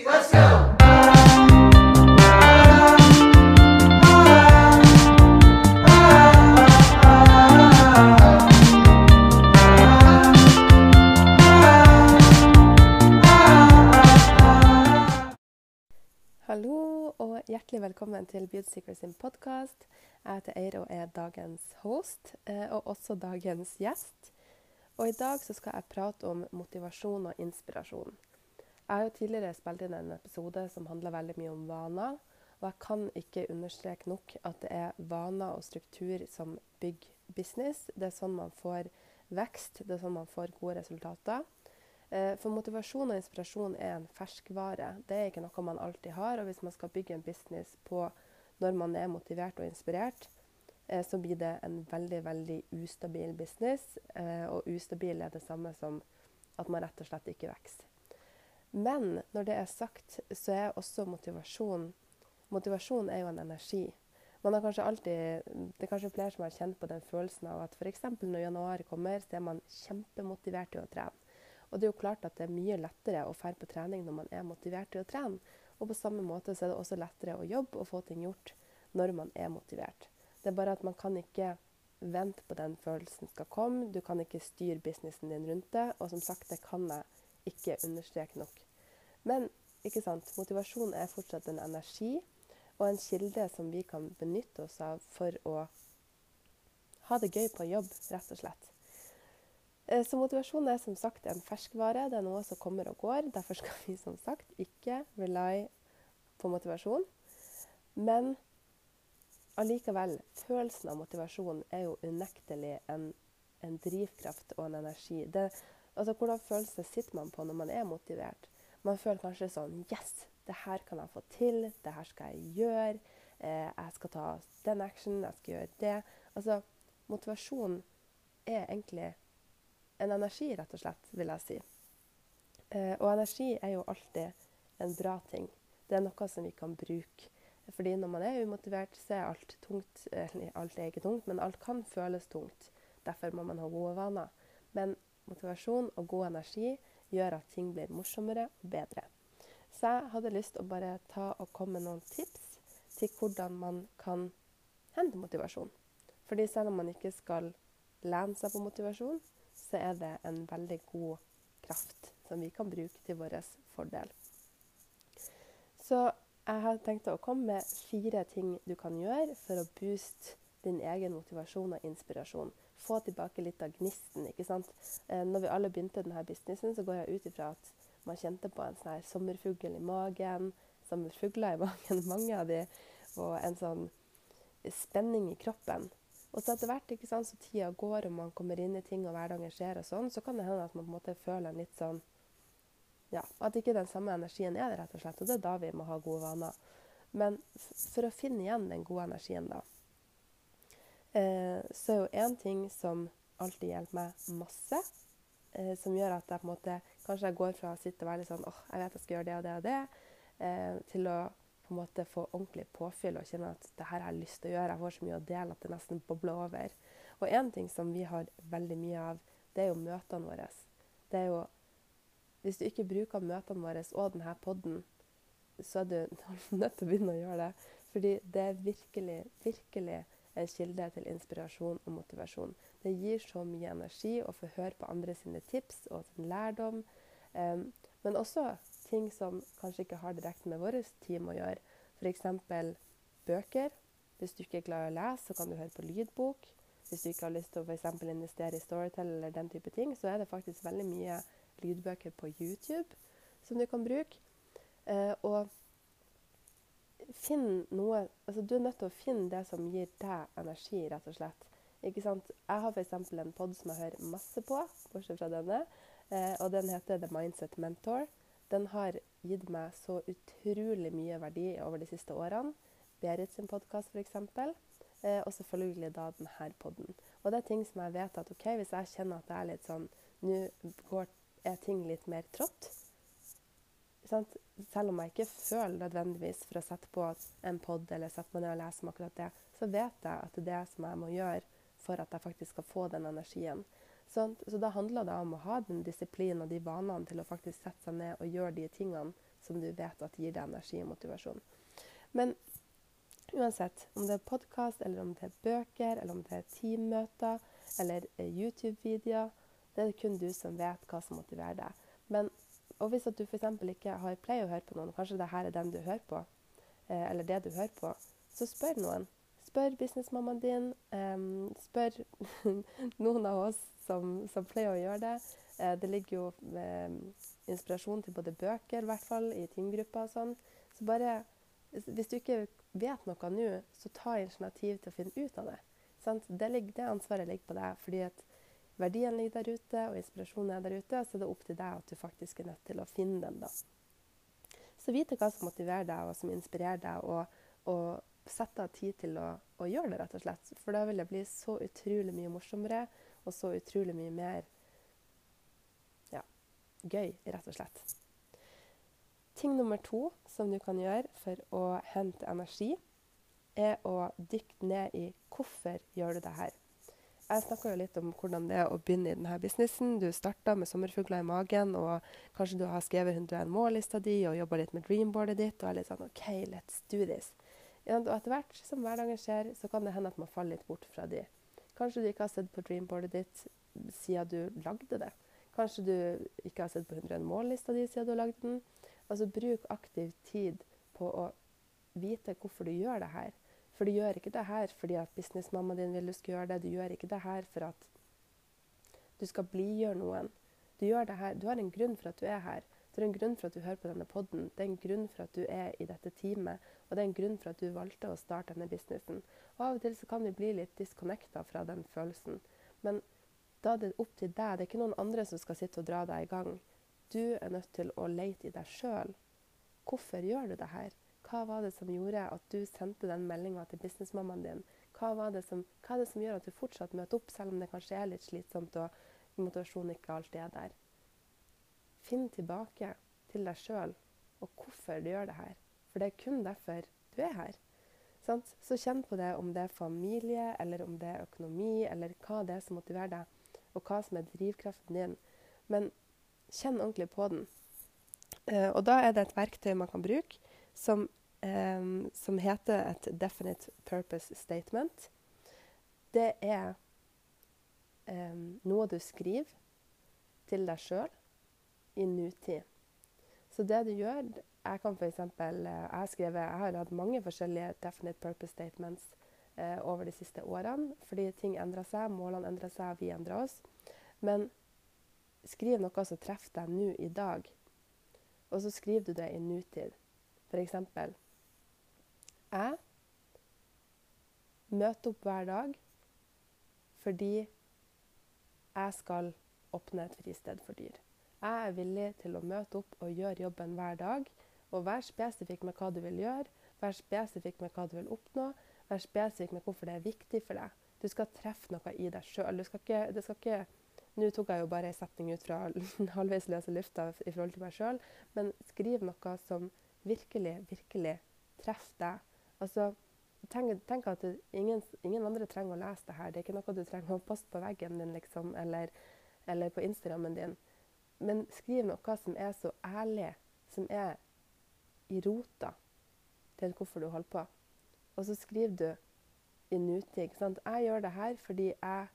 let's go! Hallo og hjertelig velkommen til Beauty Secret sin podkast. Jeg heter Eir og er dagens host, eh, og også dagens gjest. Og I dag skal jeg prate om motivasjon og inspirasjon. Jeg har jo tidligere spilt inn en episode som handler veldig mye om vaner. Og jeg kan ikke understreke nok at det er vaner og struktur som bygger business. Det er sånn man får vekst, det er sånn man får gode resultater. Eh, For motivasjon og inspirasjon er en ferskvare. Det er ikke noe man alltid har. Og hvis man skal bygge en business på når man er motivert og inspirert, eh, så blir det en veldig, veldig ustabil business. Eh, Og ustabil er det samme som at man rett og slett ikke vokser. Men når det er sagt, så er også motivasjon Motivasjon er jo en energi. Man har kanskje alltid, det er kanskje flere som har kjent på den følelsen av at f.eks. når januar kommer, så er man kjempemotivert til å trene. Og det er jo klart at det er mye lettere å dra på trening når man er motivert til å trene. Og på samme måte så er det også lettere å jobbe og få ting gjort når man er motivert. Det er bare at man kan ikke vente på den følelsen skal komme. Du kan ikke styre businessen din rundt det. Og som sagt, det kan jeg ikke understreke nok. Men ikke sant, motivasjon er fortsatt en energi og en kilde som vi kan benytte oss av for å ha det gøy på jobb, rett og slett. Eh, Så motivasjon er som sagt en ferskvare. Det er noe som kommer og går. Derfor skal vi som sagt ikke rely på motivasjon. Men allikevel, følelsen av motivasjon er jo unektelig en, en drivkraft og en energi. Det, altså, hvordan følelse sitter man på når man er motivert? Man føler kanskje sånn Yes, det her kan jeg få til. Det her skal jeg gjøre. Eh, jeg skal ta den actionen. Jeg skal gjøre det. Altså, motivasjon er egentlig en energi, rett og slett, vil jeg si. Eh, og energi er jo alltid en bra ting. Det er noe som vi kan bruke. Fordi når man er umotivert, så er alt tungt. Eller alt er ikke tungt, men alt kan føles tungt. Derfor må man ha gode vaner. Men motivasjon og god energi gjør at ting blir morsommere og bedre. Så jeg hadde lyst til å bare ta og komme med noen tips til hvordan man kan hente motivasjon. Fordi selv om man ikke skal lene seg på motivasjon, så er det en veldig god kraft som vi kan bruke til vår fordel. Så jeg har tenkt å komme med fire ting du kan gjøre for å booste din egen motivasjon og inspirasjon. Få tilbake litt av gnisten. ikke sant? Eh, når vi alle begynte denne businessen, så går jeg ut ifra at man kjente på en sånn her sommerfugl i magen. Sommerfugler i magen, mange av de. Og en sånn spenning i kroppen. Og så etter hvert, ikke sant, så tida går og man kommer inn i ting og hverdagen skjer og sånn, så kan det hende at man på en måte føler en litt sånn Ja, at ikke den samme energien er der, rett og slett. Og det er da vi må ha gode vaner. Men for å finne igjen den gode energien, da, eh, så er jo én ting som alltid hjelper meg masse, eh, som gjør at jeg på en måte Kanskje jeg går fra å sitte og være litt sånn åh, jeg vet jeg skal gjøre det og det og det, eh, til å på en måte få ordentlig påfyll og kjenne at det her har jeg lyst til å gjøre. Jeg får så mye å dele at det nesten bobler over. Og én ting som vi har veldig mye av, det er jo møtene våre. Det er jo Hvis du ikke bruker møtene våre og denne podden, så er du nødt til å begynne å gjøre det. Fordi det er virkelig, virkelig en kilde til inspirasjon og motivasjon. Det gir så mye energi å få høre på andre sine tips og sin lærdom. Um, men også ting som kanskje ikke har direkte med vår team å gjøre. F.eks. bøker. Hvis du ikke er glad i å lese, så kan du høre på lydbok. Hvis du ikke har lyst til å for investere i Storytel eller den type ting, så er det faktisk veldig mye lydbøker på YouTube som du kan bruke. Uh, og finn noe altså Du er nødt til å finne det som gir deg energi, rett og slett. Ikke sant? Jeg har f.eks. en pod som jeg hører masse på, bortsett fra denne. Eh, og den heter The Mindset Mentor. Den har gitt meg så utrolig mye verdi over de siste årene. Berit sin podkast f.eks. Eh, og selvfølgelig da denne podden. Og det er ting som jeg vet at ok, hvis jeg kjenner at det er litt sånn Nå er ting litt mer trått. Sant? Selv om jeg ikke føler nødvendigvis for å sette på en pod eller sette meg ned og lese om akkurat det, så vet jeg at det er det som jeg må gjøre for at jeg faktisk skal få den energien. Sånn, så da handler det om å ha den disiplinen og de vanene til å faktisk sette seg ned og gjøre de tingene som du vet at gir deg energi og motivasjon. Men uansett, om det er podkast, eller om det er bøker, eller om det er teammøter eller eh, YouTube-videoer, det er det kun du som vet hva som motiverer deg. Men, og hvis at du f.eks. ikke har pleier å høre på noen, kanskje det her er den du hører på, eh, eller det du hører på, så spør noen. Spør businessmammaen din. Eh, spør noen av oss som, som, pleier å gjøre det. Eh, det ligger jo inspirasjon til både bøker, i hvert fall, i teamgrupper og sånn. Så bare Hvis du ikke vet noe nå, så ta initiativ til å finne ut av det. Det, ligger, det, ansvaret ligger på deg. fordi at verdien ligger der ute, og inspirasjonen er der ute. Så det er opp til deg at du faktisk er nødt til å finne den. da. Så vite hva som motiverer deg, og som inspirerer deg, og, og sette av tid til å, å, gjøre det, rett og slett. For da vil det bli så utrolig mye morsommere, og så utrolig mye mer ja, gøy, rett og slett. Ting nummer to som du kan gjøre for å hente energi, er å dykke ned i hvorfor gjør du det her. Jeg snakka jo litt om hvordan det er å begynne i denne businessen. Du starta med sommerfugler i magen, og kanskje du har skrevet 101 mållista di og jobba litt med dreamboardet ditt og er litt sånn OK, let's do this. Og etter hvert som hverdagen skjer, så kan det hende at man faller litt bort fra de. Kanskje du ikke har sett på dreamboardet ditt siden du lagde det. Kanskje du ikke har sett på 101 mållista di siden du lagde den. Altså bruk aktiv tid på å vite hvorfor du gjør det her. For du gjør ikke det her fordi at businessmammaen din vil du skal gjøre det. Du gjør ikke det her for at du skal blidgjøre noen. Du gjør det her. Du har en grunn for at du er her. Det er en grunn for at du hører på denne poden. Det er en grunn for at du er i dette teamet. Og det er en grunn for at du valgte å starte denne businessen. Og av og til så kan vi bli litt disconnecta fra den følelsen. Men da er det opp til deg. Det er ikke noen andre som skal sitte og dra deg i gang. Du er nødt til å leite i deg sjøl. Hvorfor gjør du det her? Hva var det som gjorde at du sendte den meldinga til businessmammaen din? Hva, var det som, hva er det som gjør at du fortsatt møter opp, selv om det kanskje er litt slitsomt og motivasjonen ikke alltid er der? Finn tilbake til deg sjøl og hvorfor du gjør det her. For det er kun derfor du er her. Sant? Så kjenn på det om det er familie, eller om det er økonomi, eller hva det er som motiverer deg, og hva som er drivkraften din. Men kjenn ordentlig på den. Uh, og da er det et verktøy man kan bruke som um, som heter et definite purpose statement. Det er um, noe du skriver til deg sjøl i nutid. Så det du gjør Jeg kan f.eks. eksempel, jeg, skrevet, jeg har hatt mange forskjellige definite purpose statements eh, over de siste årene. Fordi ting endrer seg, målene endrer seg, vi endrer oss. Men skriv noe som treffer deg nå i dag. Og så skriver du det i nutid. F.eks. Jeg møter opp hver dag fordi jeg skal åpne et fristed for dyr. Jeg er villig til å møte opp og gjøre jobben hver dag. Og vær spesifikk med hva du vil gjøre, vær spesifikk med hva du vil oppnå, vær spesifikk med hvorfor det er viktig for deg. Du skal treffe noe i deg sjøl. Nå tok jeg jo bare en setning ut fra halvveis løse lufta i forhold til meg sjøl, men skriv noe som virkelig, virkelig treffer deg Altså, tenk, tenk at ingen, ingen, andre trenger å lese det her. Det er ikke noe du trenger å poste på veggen din liksom, eller, eller på Instagrammen din. Men skriv noe som er så ærlig, som er i rota til hvorfor du holder på. Og så skriver du i nutid. ikke sant? Jeg gjør det her fordi jeg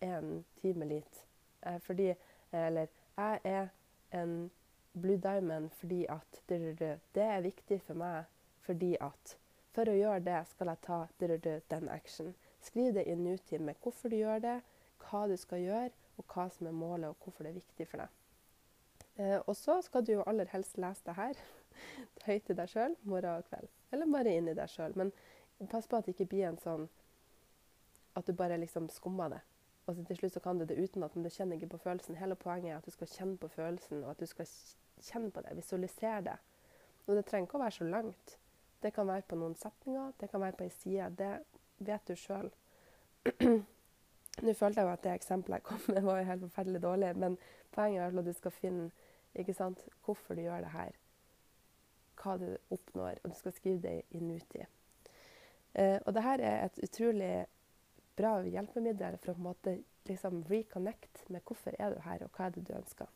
er en timelit. Eh, fordi Eller jeg er en Blue Diamond fordi at det er viktig for meg fordi at for å gjøre det skal jeg ta den action. Skriv det i nutid med hvorfor du gjør det, hva du skal gjøre, og hva som er målet, og hvorfor det er viktig for deg. Eh, og så skal du jo aller helst lese det her høyt til deg sjøl morgen og kveld. Eller bare inn i deg sjøl. Men pass på at det ikke blir en sånn at du bare liksom skummer det. Og til slutt så kan du det utenat, men du kjenner ikke på følelsen. Hele poenget er at du skal kjenne på følelsen, og at du skal kjenne på det, visualisere det. Og det trenger ikke å være så langt. Det kan være på noen setninger, det kan være på ei side. Det vet du sjøl. Nå følte jeg jo at det eksempelet jeg kom med, var helt forferdelig dårlig, men poenget er at du skal finne ikke sant, hvorfor du gjør det her. Hva du oppnår, og du skal skrive det i nutid. Eh, og det er et utrolig bra hjelpemiddel for å på en måte liksom reconnect med hvorfor er du her, og hva er det du ønsker.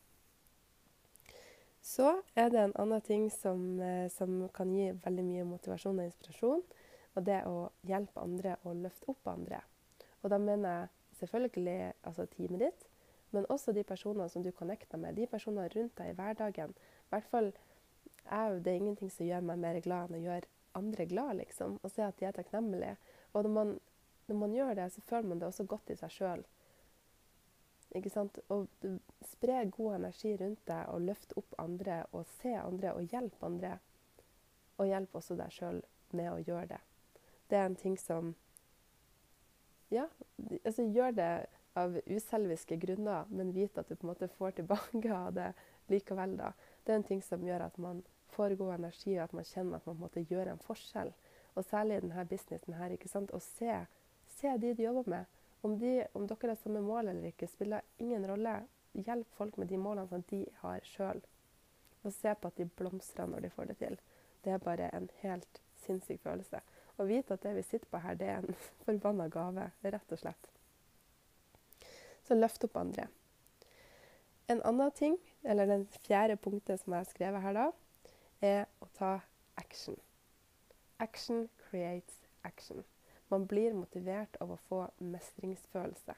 Så er det en annen ting som, eh, som kan gi veldig mye motivasjon og inspirasjon, og det er å hjelpe andre og løfte opp andre. Og da mener jeg selvfølgelig altså teamet ditt, men også de personene som du connecter med, de personene rundt deg i hverdagen. I hvert fall er det ingenting som gjør meg mer glad enn å gjøre andre glad, liksom. Og se at de er takknemlige. Og når man, når man gjør det, så føler man det også godt i seg sjøl. Ikke sant? Og spre god energi rundt deg og løfte opp andre og se andre og hjelpe andre. Og hjelp også deg sjøl med å gjøre det. Det er en ting som Ja, altså gjør det av uselviske grunner, men vite at du på en måte får tilbake av det likevel, da. Det er en ting som gjør at man får god energi, og at man kjenner at man på en måte gjør en forskjell. Og særlig i denne businessen her, ikke sant. Å se, se de du jobber med. Om, de, om dere har samme mål eller ikke, spiller ingen rolle. Hjelp folk med de målene som de har sjøl. Og se på at de blomstrer når de får det til. Det er bare en helt sinnssyk følelse. Å vite at det vi sitter på her, det er en forbanna gave, rett og slett. Så løft opp andre. En annen ting, eller den fjerde punktet som jeg har skrevet her da, er å ta action. Action creates action. Man blir motivert av å få mestringsfølelse.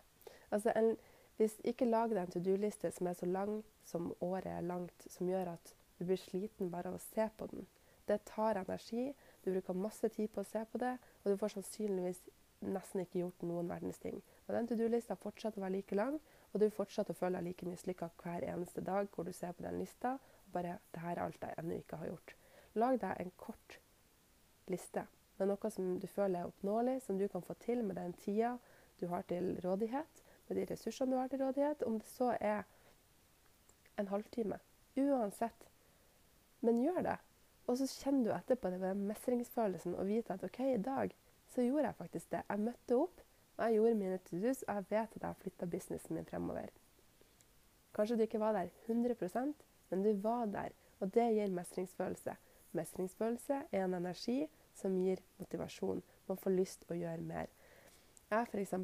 Altså en, hvis Ikke lag deg en to do-liste som er så lang som året er langt, som gjør at du blir sliten bare av å se på den. Det tar energi, du bruker masse tid på å se på det, og du får sannsynligvis nesten ikke gjort noen verdens ting. Og Den to do-lista fortsetter å være like lang, og du fortsetter å føle deg like mislykka hver eneste dag hvor du ser på den lista bare det her er alt jeg ennå ikke har gjort. Lag deg en kort liste med noe som du føler er oppnåelig, som du kan få til med den tida du har til rådighet, med de ressursene du har til rådighet, om det så er en halvtime. Uansett. Men gjør det. Og så kjenner du etterpå den mestringsfølelsen og vite at OK, i dag så gjorde jeg faktisk det. Jeg møtte opp, og jeg gjorde mine to-dos, og jeg vet at jeg har flytta businessen min fremover. Kanskje du ikke var der 100% men du var der, og det gir mestringsfølelse. Mestringsfølelse er en energi som gir motivasjon. Man får lyst til å gjøre mer. Jeg f.eks.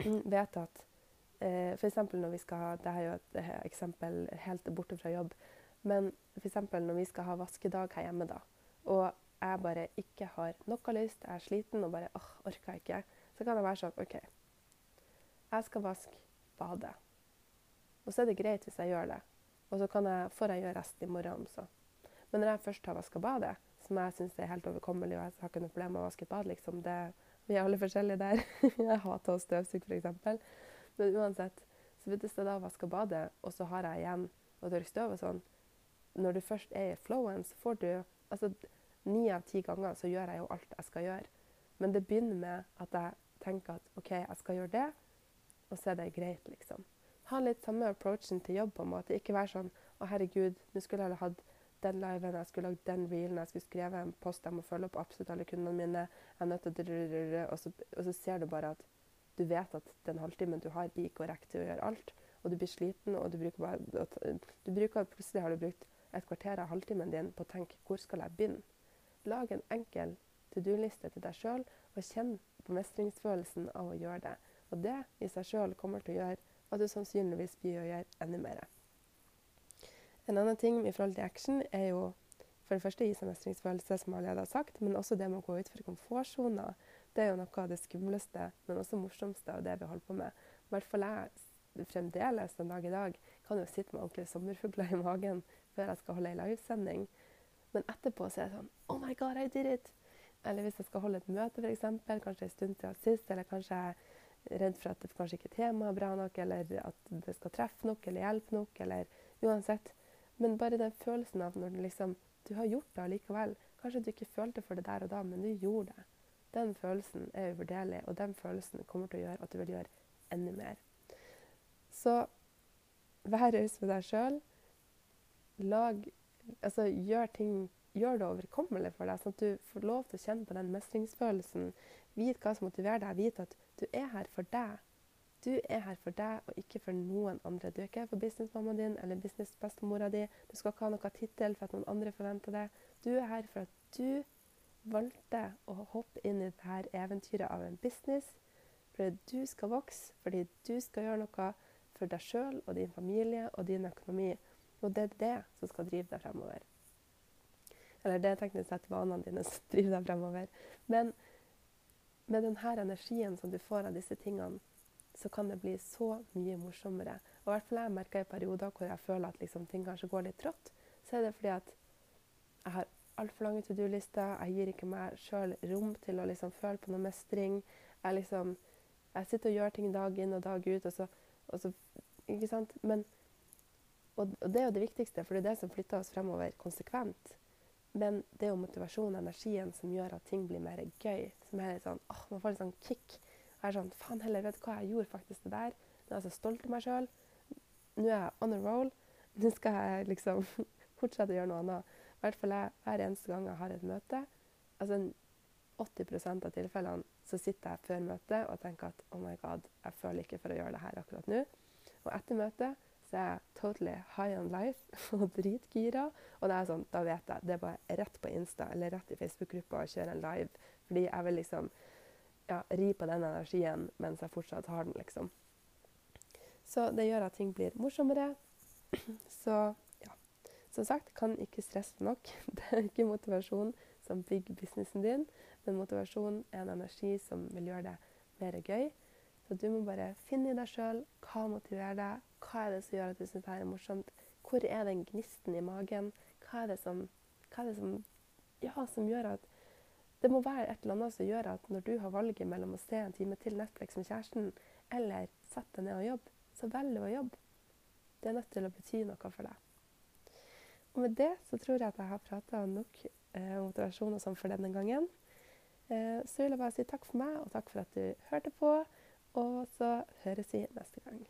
vet at eh, F.eks. når vi skal ha, Dette er jo et eksempel helt borte fra jobb. Men f.eks. når vi skal ha vaskedag her hjemme, da, og jeg bare ikke har noe lyst, jeg er sliten og bare åh, orker ikke, så kan det være sånn OK, jeg skal vaske badet. Og så er det greit hvis jeg gjør det. Og så jeg, får jeg gjøre resten i morgen også. Men når jeg først har vaska badet, som jeg syns er helt overkommelig, og jeg har ikke noe problem med å vaske et bad, liksom, det, vi er alle forskjellige der. jeg hater å støvsuge, f.eks. Men uansett, så hvis jeg da vasker badet, og så har jeg igjen å tørke støv og sånn Når du først er i flowen, så får du Altså ni av ti ganger så gjør jeg jo alt jeg skal gjøre. Men det begynner med at jeg tenker at OK, jeg skal gjøre det, og så er det greit, liksom ha litt samme approachen til jobb. på en måte. Ikke være sånn Å, herregud, nå skulle jeg hatt den liven, jeg skulle lagd den reelen, jeg skulle skrevet en post, jeg må følge opp absolutt alle kundene mine. jeg nødt til og så, og så ser du bare at du vet at den halvtimen du har, blir ikke rekke til å gjøre alt. Og du blir sliten, og du bruker bare du bruker, Plutselig har du brukt et kvarter av halvtimen din på å tenke hvor skal jeg begynne? Lag en enkel to do-liste til deg sjøl, og kjenn på mestringsfølelsen av å gjøre det. Og det i seg sjøl kommer til å gjøre at du sannsynligvis blir å gjøre enda mer. En annen ting i forhold til action er jo for det første gi seg mestringsfølelse, som jeg allerede har sagt, men også det med å gå utfor komfortsona. Det er jo noe av det skumleste, men også morsomste av det vi holder på med. I hvert fall jeg fremdeles den dag i dag kan jo sitte med ordentlige sommerfugler i magen før jeg skal holde ei livesending. Men etterpå så er det sånn Oh my God, I did it! Eller hvis jeg skal holde et møte, f.eks., kanskje en stund til sist, eller kanskje jeg redd for at det kanskje ikke er temaet bra nok, eller at det skal treffe nok eller hjelpe nok, eller uansett. Men bare den følelsen av når du liksom Du har gjort det allikevel. Kanskje du ikke følte for det der og da, men du gjorde det. Den følelsen er uvurderlig, og den følelsen kommer til å gjøre at du vil gjøre enda mer. Så vær raus med deg sjøl. Lag Altså, gjør ting Gjør det overkommelig for deg, sånn at du får lov til å kjenne på den mestringsfølelsen. Vit hva som motiverer deg. Vit at du er her for deg. Du er her for deg og ikke for noen andre. Du er ikke her for businessmammaen din eller businessbestemora di. Du skal ikke ha noen tittel for at noen andre forventer det. Du er her for at du valgte å hoppe inn i dette eventyret av en business. Fordi du skal vokse, fordi du skal gjøre noe for deg sjøl og din familie og din økonomi. Og det er det som skal drive deg fremover. Eller det er teknisk sett vanene dine som driver deg fremover. Men med denne energien som du får av disse tingene, så kan det bli så mye morsommere. Og i hvert fall jeg merker i perioder hvor jeg føler at liksom, ting kanskje går litt trått, så er det fordi at jeg har altfor lange to do-lister. Jeg gir ikke meg sjøl rom til å liksom føle på noe mestring. Jeg, liksom, jeg sitter og gjør ting dag inn og dag ut, og så, og så Ikke sant? Men, og, og det er jo det viktigste, for det er det som flytter oss fremover konsekvent. Men det er jo motivasjonen og energien som gjør at ting blir mer gøy. Som er litt sånn, åh, Man får litt sånn kick. Jeg er sånn Faen heller, vet du hva, jeg gjorde faktisk det der. Nå er jeg så stolt av meg sjøl. Nå er jeg on a roll. Nå skal jeg liksom fortsette å gjøre noe annet. I hvert fall jeg, hver eneste gang jeg har et møte. altså 80% av tilfellene så sitter jeg før møtet og tenker at oh my god, jeg føler ikke for å gjøre det her akkurat nå. Og etter møtet så er jeg totally high on life og dritgira. Og er sånn, da vet jeg. Det er bare rett på Insta eller rett i Facebook-gruppa og kjøre en live. Fordi jeg vil liksom ja, ri på den energien mens jeg fortsatt har den, liksom. Så det gjør at ting blir morsommere. Så ja. Som sagt, kan ikke stresse nok. Det er ikke motivasjon som bygger businessen din, men motivasjon er en energi som vil gjøre det mer gøy. Så du må bare finne i deg sjøl hva motiverer deg, hva er det som gjør at du syns det er morsomt, hvor er den gnisten i magen, hva er det som, hva er det som, ja, som gjør at det må være et eller annet som gjør at når du har valget mellom å se en time til Netflix med kjæresten eller sette deg ned og jobbe, så velger du å jobbe. Det er nødt til å bety noe for deg. Og med det så tror jeg at jeg har prata nok eh, motivasjon og sånn for denne gangen. Eh, så vil jeg bare si takk for meg, og takk for at du hørte på. Og så høres vi neste gang.